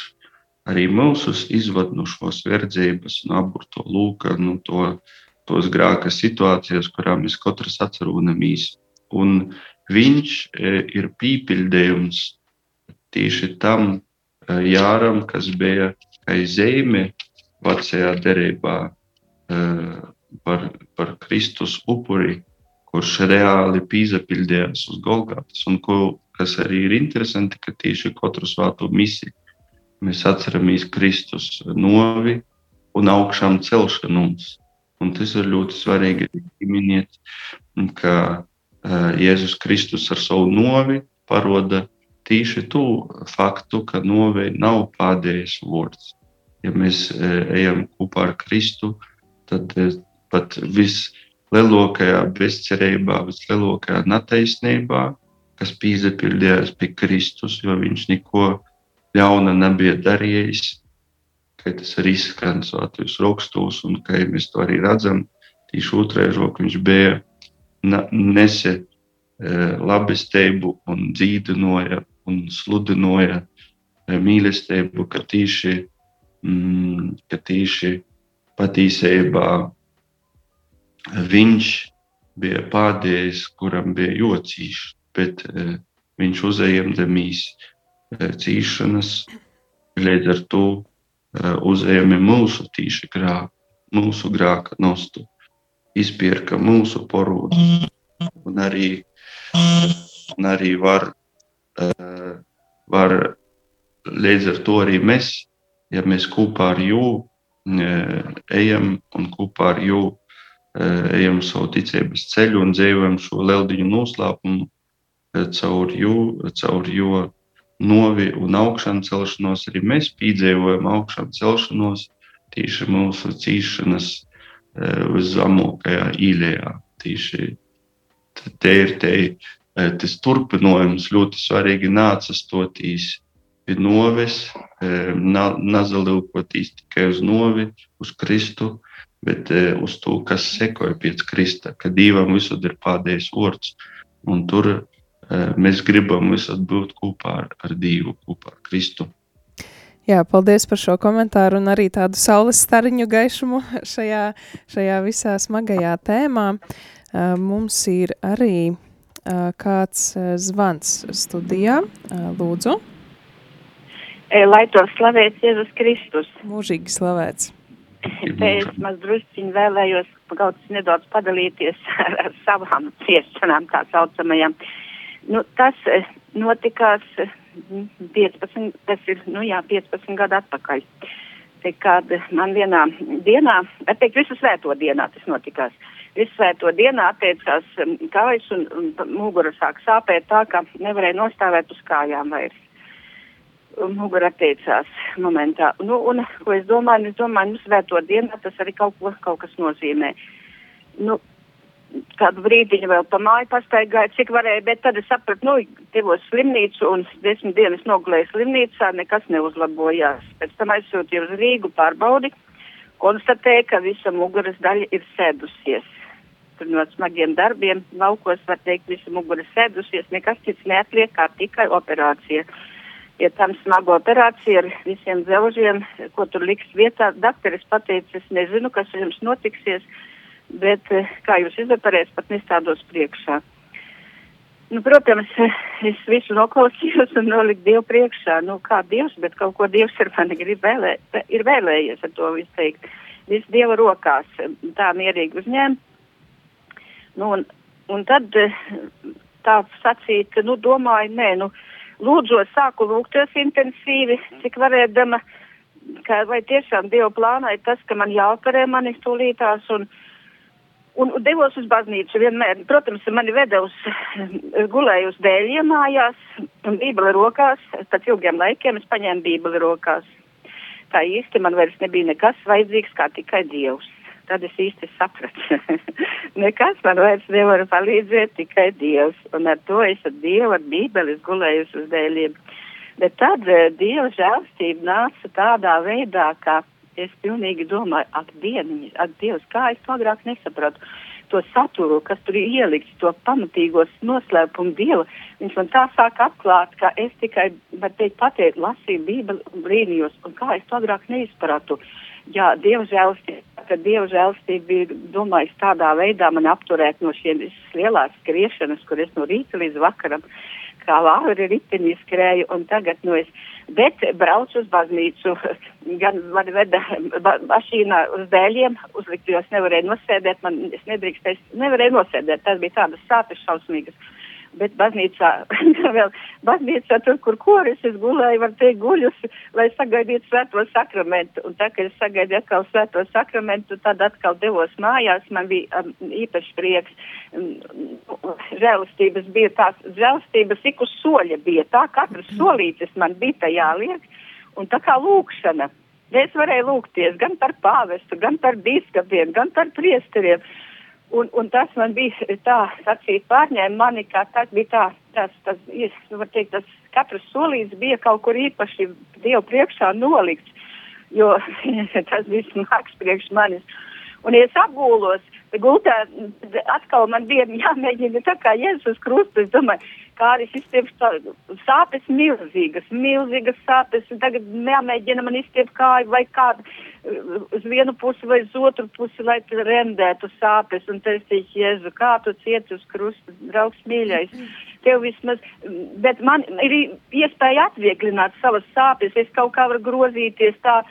arī mūsus izvada no šos verdzības, no aburto lūka, no to, tos grāka situācijas, kurā mēs katrs atceramies. Un viņš ir pīpildījums tieši tam e, jāram, kas bija kā zīme vecajā derībā e, par, par Kristus upuri, kurš reāli pīzapildījās uz Golgātas. Un ko, kas arī ir interesanti, ka tieši katru svēto misiju mēs atceramies Kristus novi un augšām celšanos. Un tas ir ļoti svarīgi minēt, ka uh, Jēzus Kristus ar savu novi paroda tīši to faktu, ka novēja nav pēdējais vārds. Ja mēs e, ejam kopā ar Kristu, tad e, pat vislielākajā bezcerībā, vislielākajā netaisnībā kas piepildījās pie Kristus, jo viņš neko ļauna nebija darījis. Ka tas arī izskan svētajos rakstos, un kā mēs to arī redzam, tieši otrajā rokā viņš bija nese e, labestību un dzīvinoja un sludinoja e, mīlestību, ka tīši, mm, ka tīši patīsībā viņš bija pēdējais, kuram bija jocīšs, bet uh, viņš uzējamdamīs uh, cīšanas, līdz ar to uh, uzējami mūsu tīši grāku, mūsu grāka nostu, izpirka mūsu porūdus, un arī, un arī var, var līdz ar to arī mēs, ja mēs kopā ar jū uh, ejam un kopā ar jū Eh, ejam savu ticības ceļu un dzīvojam šo leldiņu noslēpumu eh, caur jū, caur jo novi un augšanu celšanos. Arī mēs piedzīvojam augšanu celšanos tieši mūsu cīšanas eh, uz zemākajā īļajā. Tieši te ir te, tas turpinājums ļoti svarīgi nāca stotīs pie noves, nazalūkoties tikai uz novi, uz Kristu, bet e, uz to, kas sekoja pēc Krista, ka Dievam visur ir pādējis vārds, un tur e, mēs gribam visur būt kopā ar, ar Dievu, kopā ar Kristu. Jā, paldies par šo komentāru un arī tādu saules stariņu gaišumu šajā, šajā visā smagajā tēmā. E, mums ir arī kāds zvans studijā. Lūdzu. Lai to slavēts Jēzus Kristus. Mūžīgi slavēts. Es maz drusciņi vēlējos kaut nedaudz padalīties ar, ar savām ciešanām, tā saucamajām. Nu, tas eh, notikās 15, eh, tas ir, nu jā, 15 gadu atpakaļ. Te kad man vienā dienā, es teiktu, visu svēto dienā tas notikās. Visu svēto dienā attiecās kājas un, un mugura sāk sāpēt tā, ka nevarēja nostāvēt uz kājām vairs mugura attiecās momentā. Nu, un, ko es domāju, es domāju, nu, svēto dienā tas arī kaut ko, kaut kas nozīmē. Nu, kādu brīdiņu vēl pa māju pastaigāju, cik varēja, bet tad es sapratu, nu, devos slimnīcu un desmit dienas nogulēju slimnīcā, nekas neuzlabojās. Pēc tam aizsūtīju uz Rīgu pārbaudi, konstatēju, ka visa muguras daļa ir sēdusies. Tur no smagiem darbiem laukos var teikt, visa mugura sēdusies, nekas cits neatliek kā tikai operācija. Ja tam smagu operāciju ar visiem dzelžiem, ko tur liks vietā. Dakteris pateica, es nezinu, kas jums notiksies, bet eh, kā jūs izoperēs, pat nestādos priekšā. Nu, protams, es visu noklausījos un noliku Dievu priekšā. Nu, kā Dievs, bet kaut ko Dievs ir mani grib vēlē, ir vēlējies ar to visu teikt. Viss Dieva rokās tā mierīgi uzņēma. Nu, un, un tad eh, tā sacīt, ka, nu, domāju, nē, nu, lūdzot, sāku lūgties intensīvi, cik varēdama, ka vai tiešām Dieva plānā ir tas, ka man jāoperē mani stūlītās un, un, un devos uz baznīcu vienmēr. Protams, mani veda uz, gulēju uz dēļiem mājās un bībeli rokās, pēc ilgiem laikiem es paņēmu bībeli rokās. Tā īsti man vairs nebija nekas vajadzīgs kā tikai Dievs tad es īsti sapratu. Nekas man vairs nevar palīdzēt, tikai Dievs. Un ar to es ar Dievu, ar Bībeles gulējusi uz dēļiem. Bet tad uh, Dieva žēlstība nāca tādā veidā, ka es pilnīgi domāju, ak, dieniņi, ak, Dievs, kā es to agrāk nesapratu. To saturu, kas tur ir ielikts, to pamatīgos noslēpumu Dieva, viņš man tā sāk atklāt, ka es tikai, var teikt, pateikt, lasīju Bībeli brīnījos, un kā es to agrāk neizpratu. Jā, Dieva žēlstība ka Dieva žēlstība bija domājis tādā veidā man apturēt no šiem lielās skriešanas, kur es no rīta līdz vakaram kā lāveri riteņi skrēju, un tagad, nu, es, bet braucu uz baznīcu, gan man veda mašīnā uz dēļiem, uzlikt, jo es nevarēju nosēdēt, man, es nedrīkstēju, nevarēju nosēdēt, tas bija tādas sāpes šausmīgas bet baznīcā, vēl baznīcā tur, kur koris es gulēju, var teikt guļus, lai sagaidītu svēto sakramentu. Un tā, kad es sagaidīju atkal svēto sakramentu, tad atkal devos mājās, man bija um, īpaši prieks. Um, žēlastības bija tās, žēlastības ik uz soļa bija tā, katrs solītis man bija tajā liek, un tā kā lūkšana. Es varēju lūgties gan par pāvestu, gan par biskupiem, gan par priesteriem. Un, un tas man bija tā, sacīt, pārņēma mani, kā tas bija tā, tas, tas, es, var teikt, tas katrs solīts bija kaut kur īpaši Dievu priekšā nolikts, jo tas bija smags priekš manis. Un, ja es apgūlos, gultā atkal man bija jāmēģina tā kā Jēzus krustu, es domāju, kā arī izstiept sāpes milzīgas, milzīgas sāpes, tagad jāmēģina man izstiept kāju vai kādu uz vienu pusi vai uz otru pusi, lai rendētu sāpes. Un tas ir Jēzu, kā tu cieti uz krustu, draugs mīļais. Tev vismaz, bet man ir iespēja atvieglināt savas sāpes. Es kaut kā varu grozīties tā,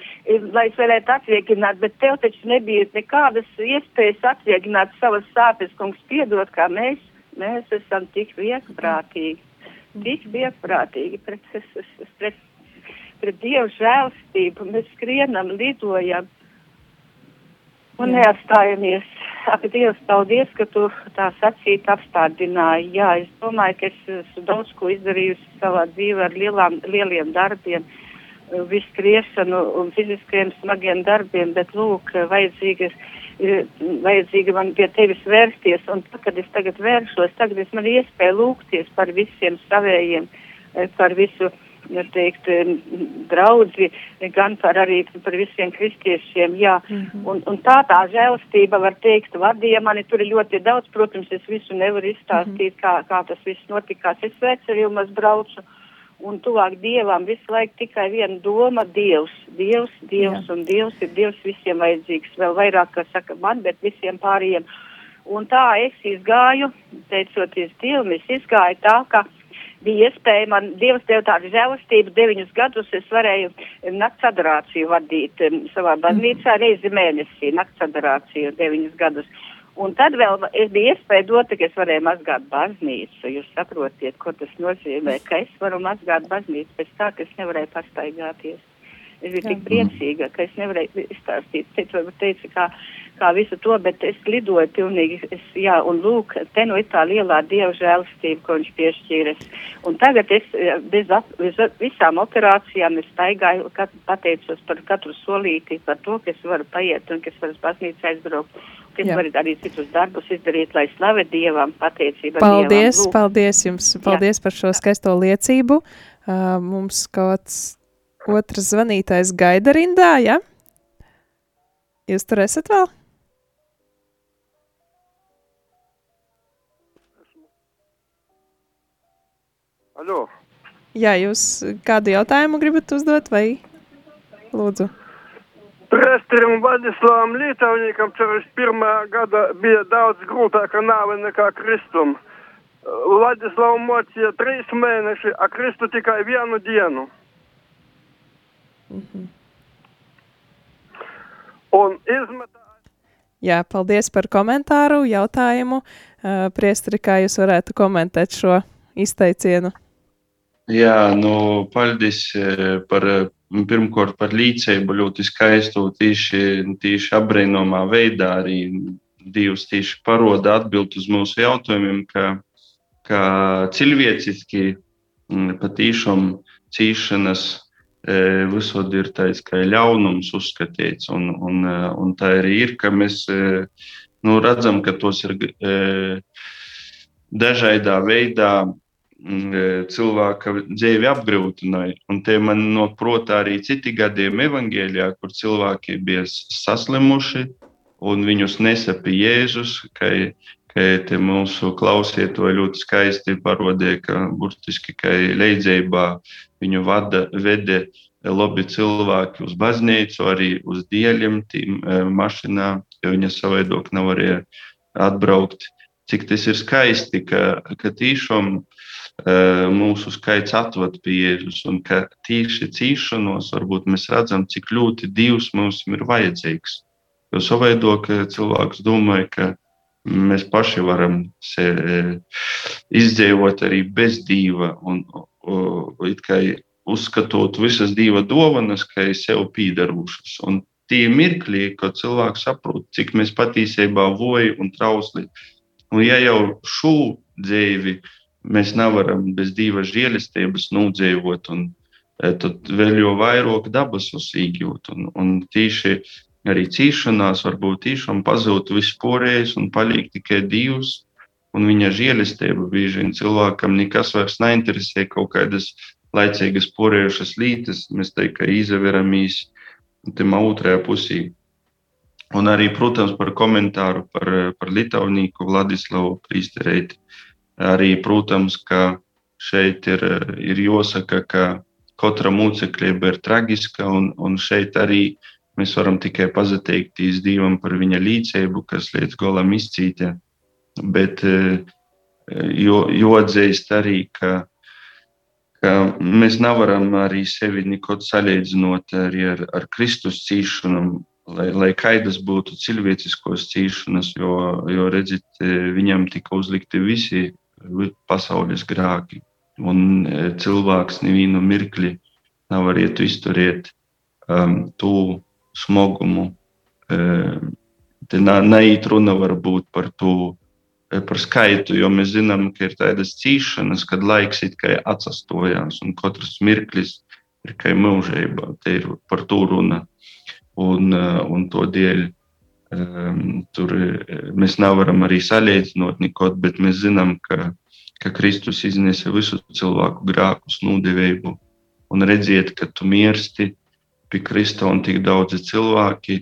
lai es varētu atvieglināt, bet tev taču nebija nekādas iespējas atvieglināt savas sāpes, kungs, piedot, kā mēs, mēs esam tik viegprātīgi. Tik viegprātīgi pret, pret pret Dievu žēlstību. Mēs skrienam, lidojam un Jā. neatstājamies. Ak, Dievs, paldies, ka tu tā sacīt apstādināji. Jā, es domāju, ka es esmu daudz ko izdarījusi savā dzīvē ar lielām, lieliem darbiem, visu kriešanu un fiziskajiem smagiem darbiem, bet lūk, vajadzīgas vajadzīga man pie tevis vērsties, un tā, kad es tagad vēršos, tagad es man iespēju lūgties par visiem savējiem, par visu teikt, draudzi, gan par arī par visiem kristiešiem, jā. Mm -hmm. un, un tā tā žēlastība, var teikt, vadīja mani, tur ir ļoti daudz, protams, es visu nevaru izstāstīt, mm -hmm. kā, kā tas viss notikās. Es veceļumos braucu un tuvāk Dievam visu laiku tikai viena doma - Dievs, Dievs, Dievs, jā. un Dievs ir Dievs visiem vajadzīgs, vēl vairāk, kā saka man, bet visiem pārējiem. Un tā es izgāju, teicoties Dievam, es izgāju tā, ka bija iespēja man Dievs deva tādu žēlastību, deviņus gadus es varēju nakts adorāciju vadīt um, savā baznīcā reizi mēnesī, nakts adorāciju deviņus gadus. Un tad vēl es biju iespēja dot, ka es varēju mazgāt baznīcu. Jūs saprotiet, ko tas nozīmē, ka es varu mazgāt baznīcu pēc tā, ka es nevarēju pastaigāties. Es biju Jā. tik priecīga, ka es nevarēju izstāstīt. Cits varbūt teica, kā kā visu to, bet es lidoju pilnīgi, es, jā, un lūk, te nu ir tā lielā dieva žēlastība, ko viņš piešķīras. Un tagad es bez, bez visām operācijām es staigāju, kat, pateicos par katru solīti, par to, ka es varu paiet un ka es varu baznīcā aizbraukt. Ka es varu arī citus darbus izdarīt, lai slave Dievam, pateicība paldies, Dievam. Paldies jums, paldies jā. par šo skaisto liecību. Uh, mums kāds otrs zvanītājs gaida rindā, ja? Jūs tur esat vēl? Aļo. Jā, jūs kādu jautājumu gribat uzdot, vai lūdzu? Presterim Vladislavam Lītauniekam 41. gada bija daudz grūtāka nāve nekā Kristum. Vladislavam mocīja trīs mēneši, a Kristu tikai vienu dienu. Mm -hmm. Un izmetā. Jā, paldies par komentāru, jautājumu. Uh, priestri, kā jūs varētu komentēt šo izteicienu? Jā, nu, paldies par, pirmkārt par līdzību ļoti skaistu, tīši, tīši apbrīnomā veidā arī Dievs tieši paroda atbild uz mūsu jautājumiem, ka, ka cilvēciski patīšām cīšanas visur ir tāds kā ļaunums uzskatīts, un, un, un tā arī ir, ka mēs nu, redzam, ka tos ir dažādā veidā cilvēka dzīvi apgrūtināja. Un te man noprota arī citi gadījumi evangēlijā, kur cilvēki bija saslimuši un viņus nesapī Jēzus, te mūsu klausītāji ļoti skaisti parodīja, ka burtiski, ka leidzībā viņu vada, vede labi cilvēki uz baznīcu, arī uz dieļiem, tīm e, mašīnā, jo viņa savaidok nav varēja atbraukt. Cik tas ir skaisti, ka, ka tīšām mūsu skaits atved pie Jēzus, un ka tieši cīšanos varbūt mēs redzam, cik ļoti Dievs mums ir vajadzīgs. Jo savaido, ka cilvēks domāja, ka mēs paši varam izdzīvot arī bez Dieva, un uzskatot visas Dieva dovanas, kā sev pīdarošas. Un tie mirkļi, kad cilvēks saprot, cik mēs patiesībā voji un trausli. Un ja jau šo dzīvi mēs nevaram bez divas žēlistības nudzīvot, un e, tad vēl jau vairāk dabas uzsīgjūt. Un, un tīši arī cīšanās, varbūt tiešām pazūd viss porējis un paliek tikai divs. Un viņa žēlastība bieži vien cilvēkam nekas vairs neinteresē, kaut kādas laicīgas porējušas lītes, mēs teiktu, ka izaveramies tam otrajā pusī. Un arī, protams, par komentāru par, par Lietuvnieku Vladislavu Prīstereiti. Arī, protams, ka šeit ir, ir jāsaka, ka katra mūceklība ir traģiska, un, un šeit arī mēs varam tikai pateikties Dievam par viņa līdzību, kas līdz galam izcītē. Bet eh, jo, jo atzīst arī, ka, ka mēs nevaram arī sevi neko salīdzinot arī ar, ar Kristus cīšanu, lai, lai kaidas būtu cilvēciskos cīšanas, jo, jo redzit, eh, viņam tika uzlikti visi pasaules grāki un e, cilvēks nevienu mirkli nevarētu izturēt um, to smagumu. Um, te neiet runa varbūt par to, e, par skaitu, jo mēs zinām, ka ir tādas cīšanas, kad laiks it kā atsastojās un katrs mirklis ir kā mūžība. Te ir par to runa. Un, e, un to dēļ um, tur mēs nevaram arī salīdzinot neko, bet mēs zinām, ka ka Kristus iznesa visu cilvēku grēkus, nūdevēju, un redziet, ka tu mirsti pie Krista un tik daudzi cilvēki,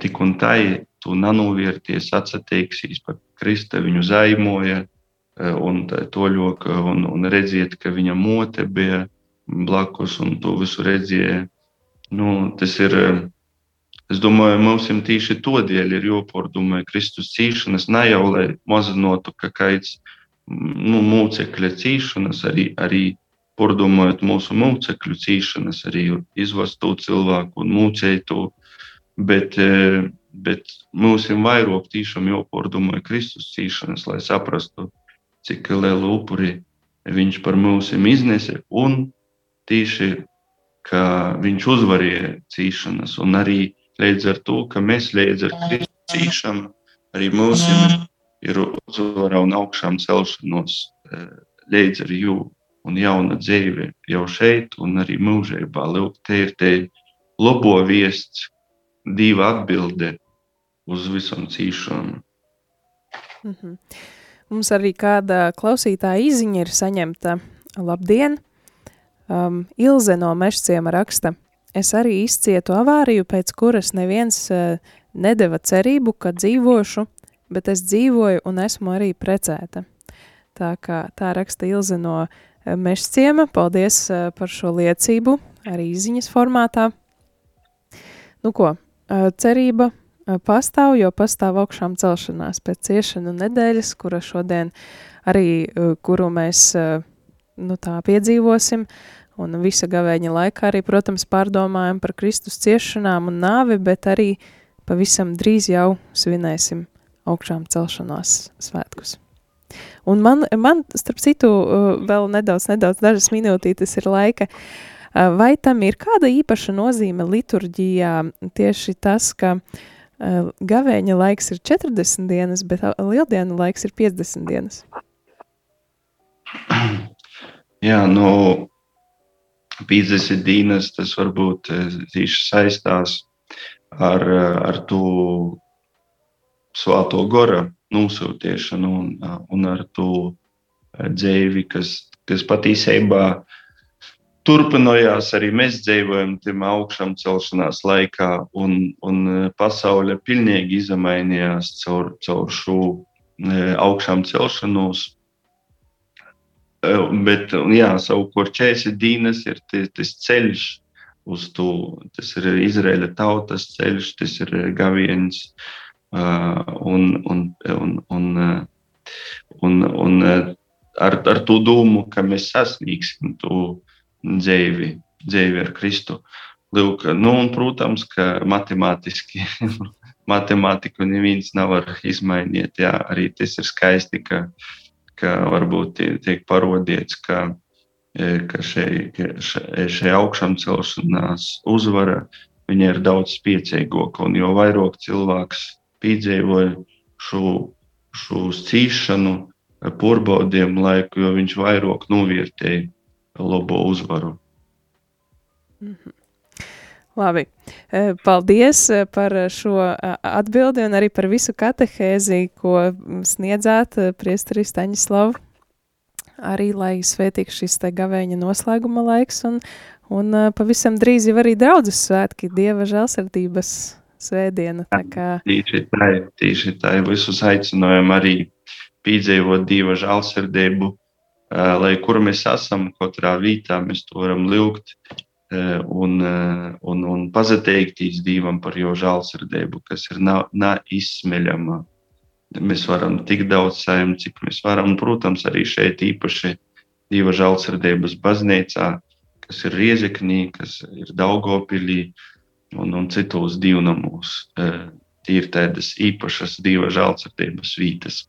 tik un tai tu nanūvērties, atsateiksies par Krista, viņu zaimoja, e, un to ļoka, un, un redziet, ka viņa mote bija blakus, un to visu redzēja. Nu, tas ir, es domāju, mums tieši to dēļ ir jāpārdomā Kristus cīšanas, ne jau lai mazinātu, ka kaits nu, mūcekļa cīšanas, arī, arī pordomājot mūsu mūcekļu cīšanas, arī izvest to cilvēku un mūcēt to. Bet, e, bet mums ir vairāk tiešām jāpordomāja Kristus cīšanas, lai saprastu, cik lielu upuri viņš par mums iznesa un tieši, ka viņš uzvarēja cīšanas un arī līdz ar to, ka mēs līdz ar Kristu cīšam, arī mums ir uzvara un augšām celšanos e, līdz ar jū un jauna dzīve jau šeit un arī mūžībā. Lūk, te ir te labo viests, diva atbilde uz visam cīšanu. Mm -hmm. Mums arī kāda klausītāja izziņa ir saņemta. Labdien! Um, Ilze no Mešciema raksta. Es arī izcietu avāriju, pēc kuras neviens uh, nedeva cerību, ka dzīvošu bet es dzīvoju un esmu arī precēta. Tā kā tā raksta Ilze no eh, Mešciema. Paldies eh, par šo liecību, arī ziņas formātā. Nu ko, eh, cerība pastāv, jo pastāv augšām celšanās pēc ciešanu nedēļas, kura šodien arī, kuru mēs nu, tā piedzīvosim, un visa gavēņa laikā arī, protams, pārdomājam par Kristus ciešanām un nāvi, bet arī pavisam drīz jau svinēsim augšām celšanās svētkus. Un man, man, starp citu, vēl nedaudz, nedaudz dažas minūtītes ir laika. Vai tam ir kāda īpaša nozīme liturģijā tieši tas, ka uh, gavēņa laiks ir 40 dienas, bet lieldienu laiks ir 50 dienas? Jā, nu, 50 dienas tas varbūt tieši saistās ar, ar to svāto gora nosūtiešanu un, un ar to dzīvi, kas, kas patiesībā turpinājās arī mēs dzīvojam tam augšām celšanās laikā, un, un pasaule pilnīgi izmainījās caur, caur šo augšām celšanos. Bet, jā, savukārt 40 dienas ir tas ceļš uz to. Tas ir Izraēla tautas ceļš, tas ir gaviens, un, un, un, un, un, un ar, ar to domu, ka mēs sasniegsim to dzīvi, dzīvi ar Kristu. Lūk, nu, un, protams, ka matemātiski matemātiku neviens nevar izmainīt. Jā, arī tas ir skaisti, ka, ka varbūt tiek parodīts, ka, ka šeit šai augšām celšanās uzvara ir daudz spēcīgāka. Un jo vairāk cilvēks piedzīvoja šo, šo cīšanu, porbaudījumu laiku, jo viņš vairāk novērtēja labo uzvaru. Mm -hmm. Labi. Paldies par šo atbildi un arī par visu katehēzi, ko sniedzāt priesteri Staņislavu. Arī, lai svētīgs šis te gavēņa noslēguma laiks un, un pavisam drīz jau arī draudzes svētki, Dieva žēlsirdības svētdiena. Tā kā... Tīši tā, tīši tā, visus aicinājam arī piedzīvot Dieva žēlsirdību, lai kur mēs esam, katrā vītā mēs to varam lūgt un, un, un pateikties Dievam par jo žēlsirdību, kas ir neizsmeļama. Mēs varam tik daudz saimniekt, cik mēs varam. Protams, arī šeit īpaši Dieva žēlsirdības baznīcā, kas ir Riezeknī, kas ir Daugopilī un, un citos divnamos. Tie ir tādas īpašas Dieva žēlsirdības vītas.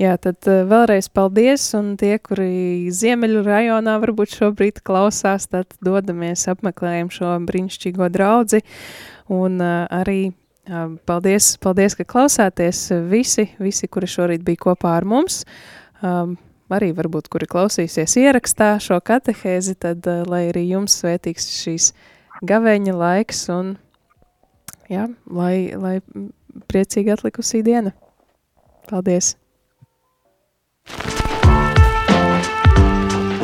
Jā, tad uh, vēlreiz paldies, un tie, kuri Ziemeļu rajonā varbūt šobrīd klausās, tad dodamies apmeklējam šo brīnišķīgo draudzi, un uh, arī uh, paldies, paldies, ka klausāties visi, visi, kuri šorīt bija kopā ar mums, um, arī varbūt, kuri klausīsies ierakstā šo katehēzi, tad uh, lai arī jums svētīgs šīs gavēņa laiks, un jā, lai, lai priecīgi atlikusī diena. Paldies!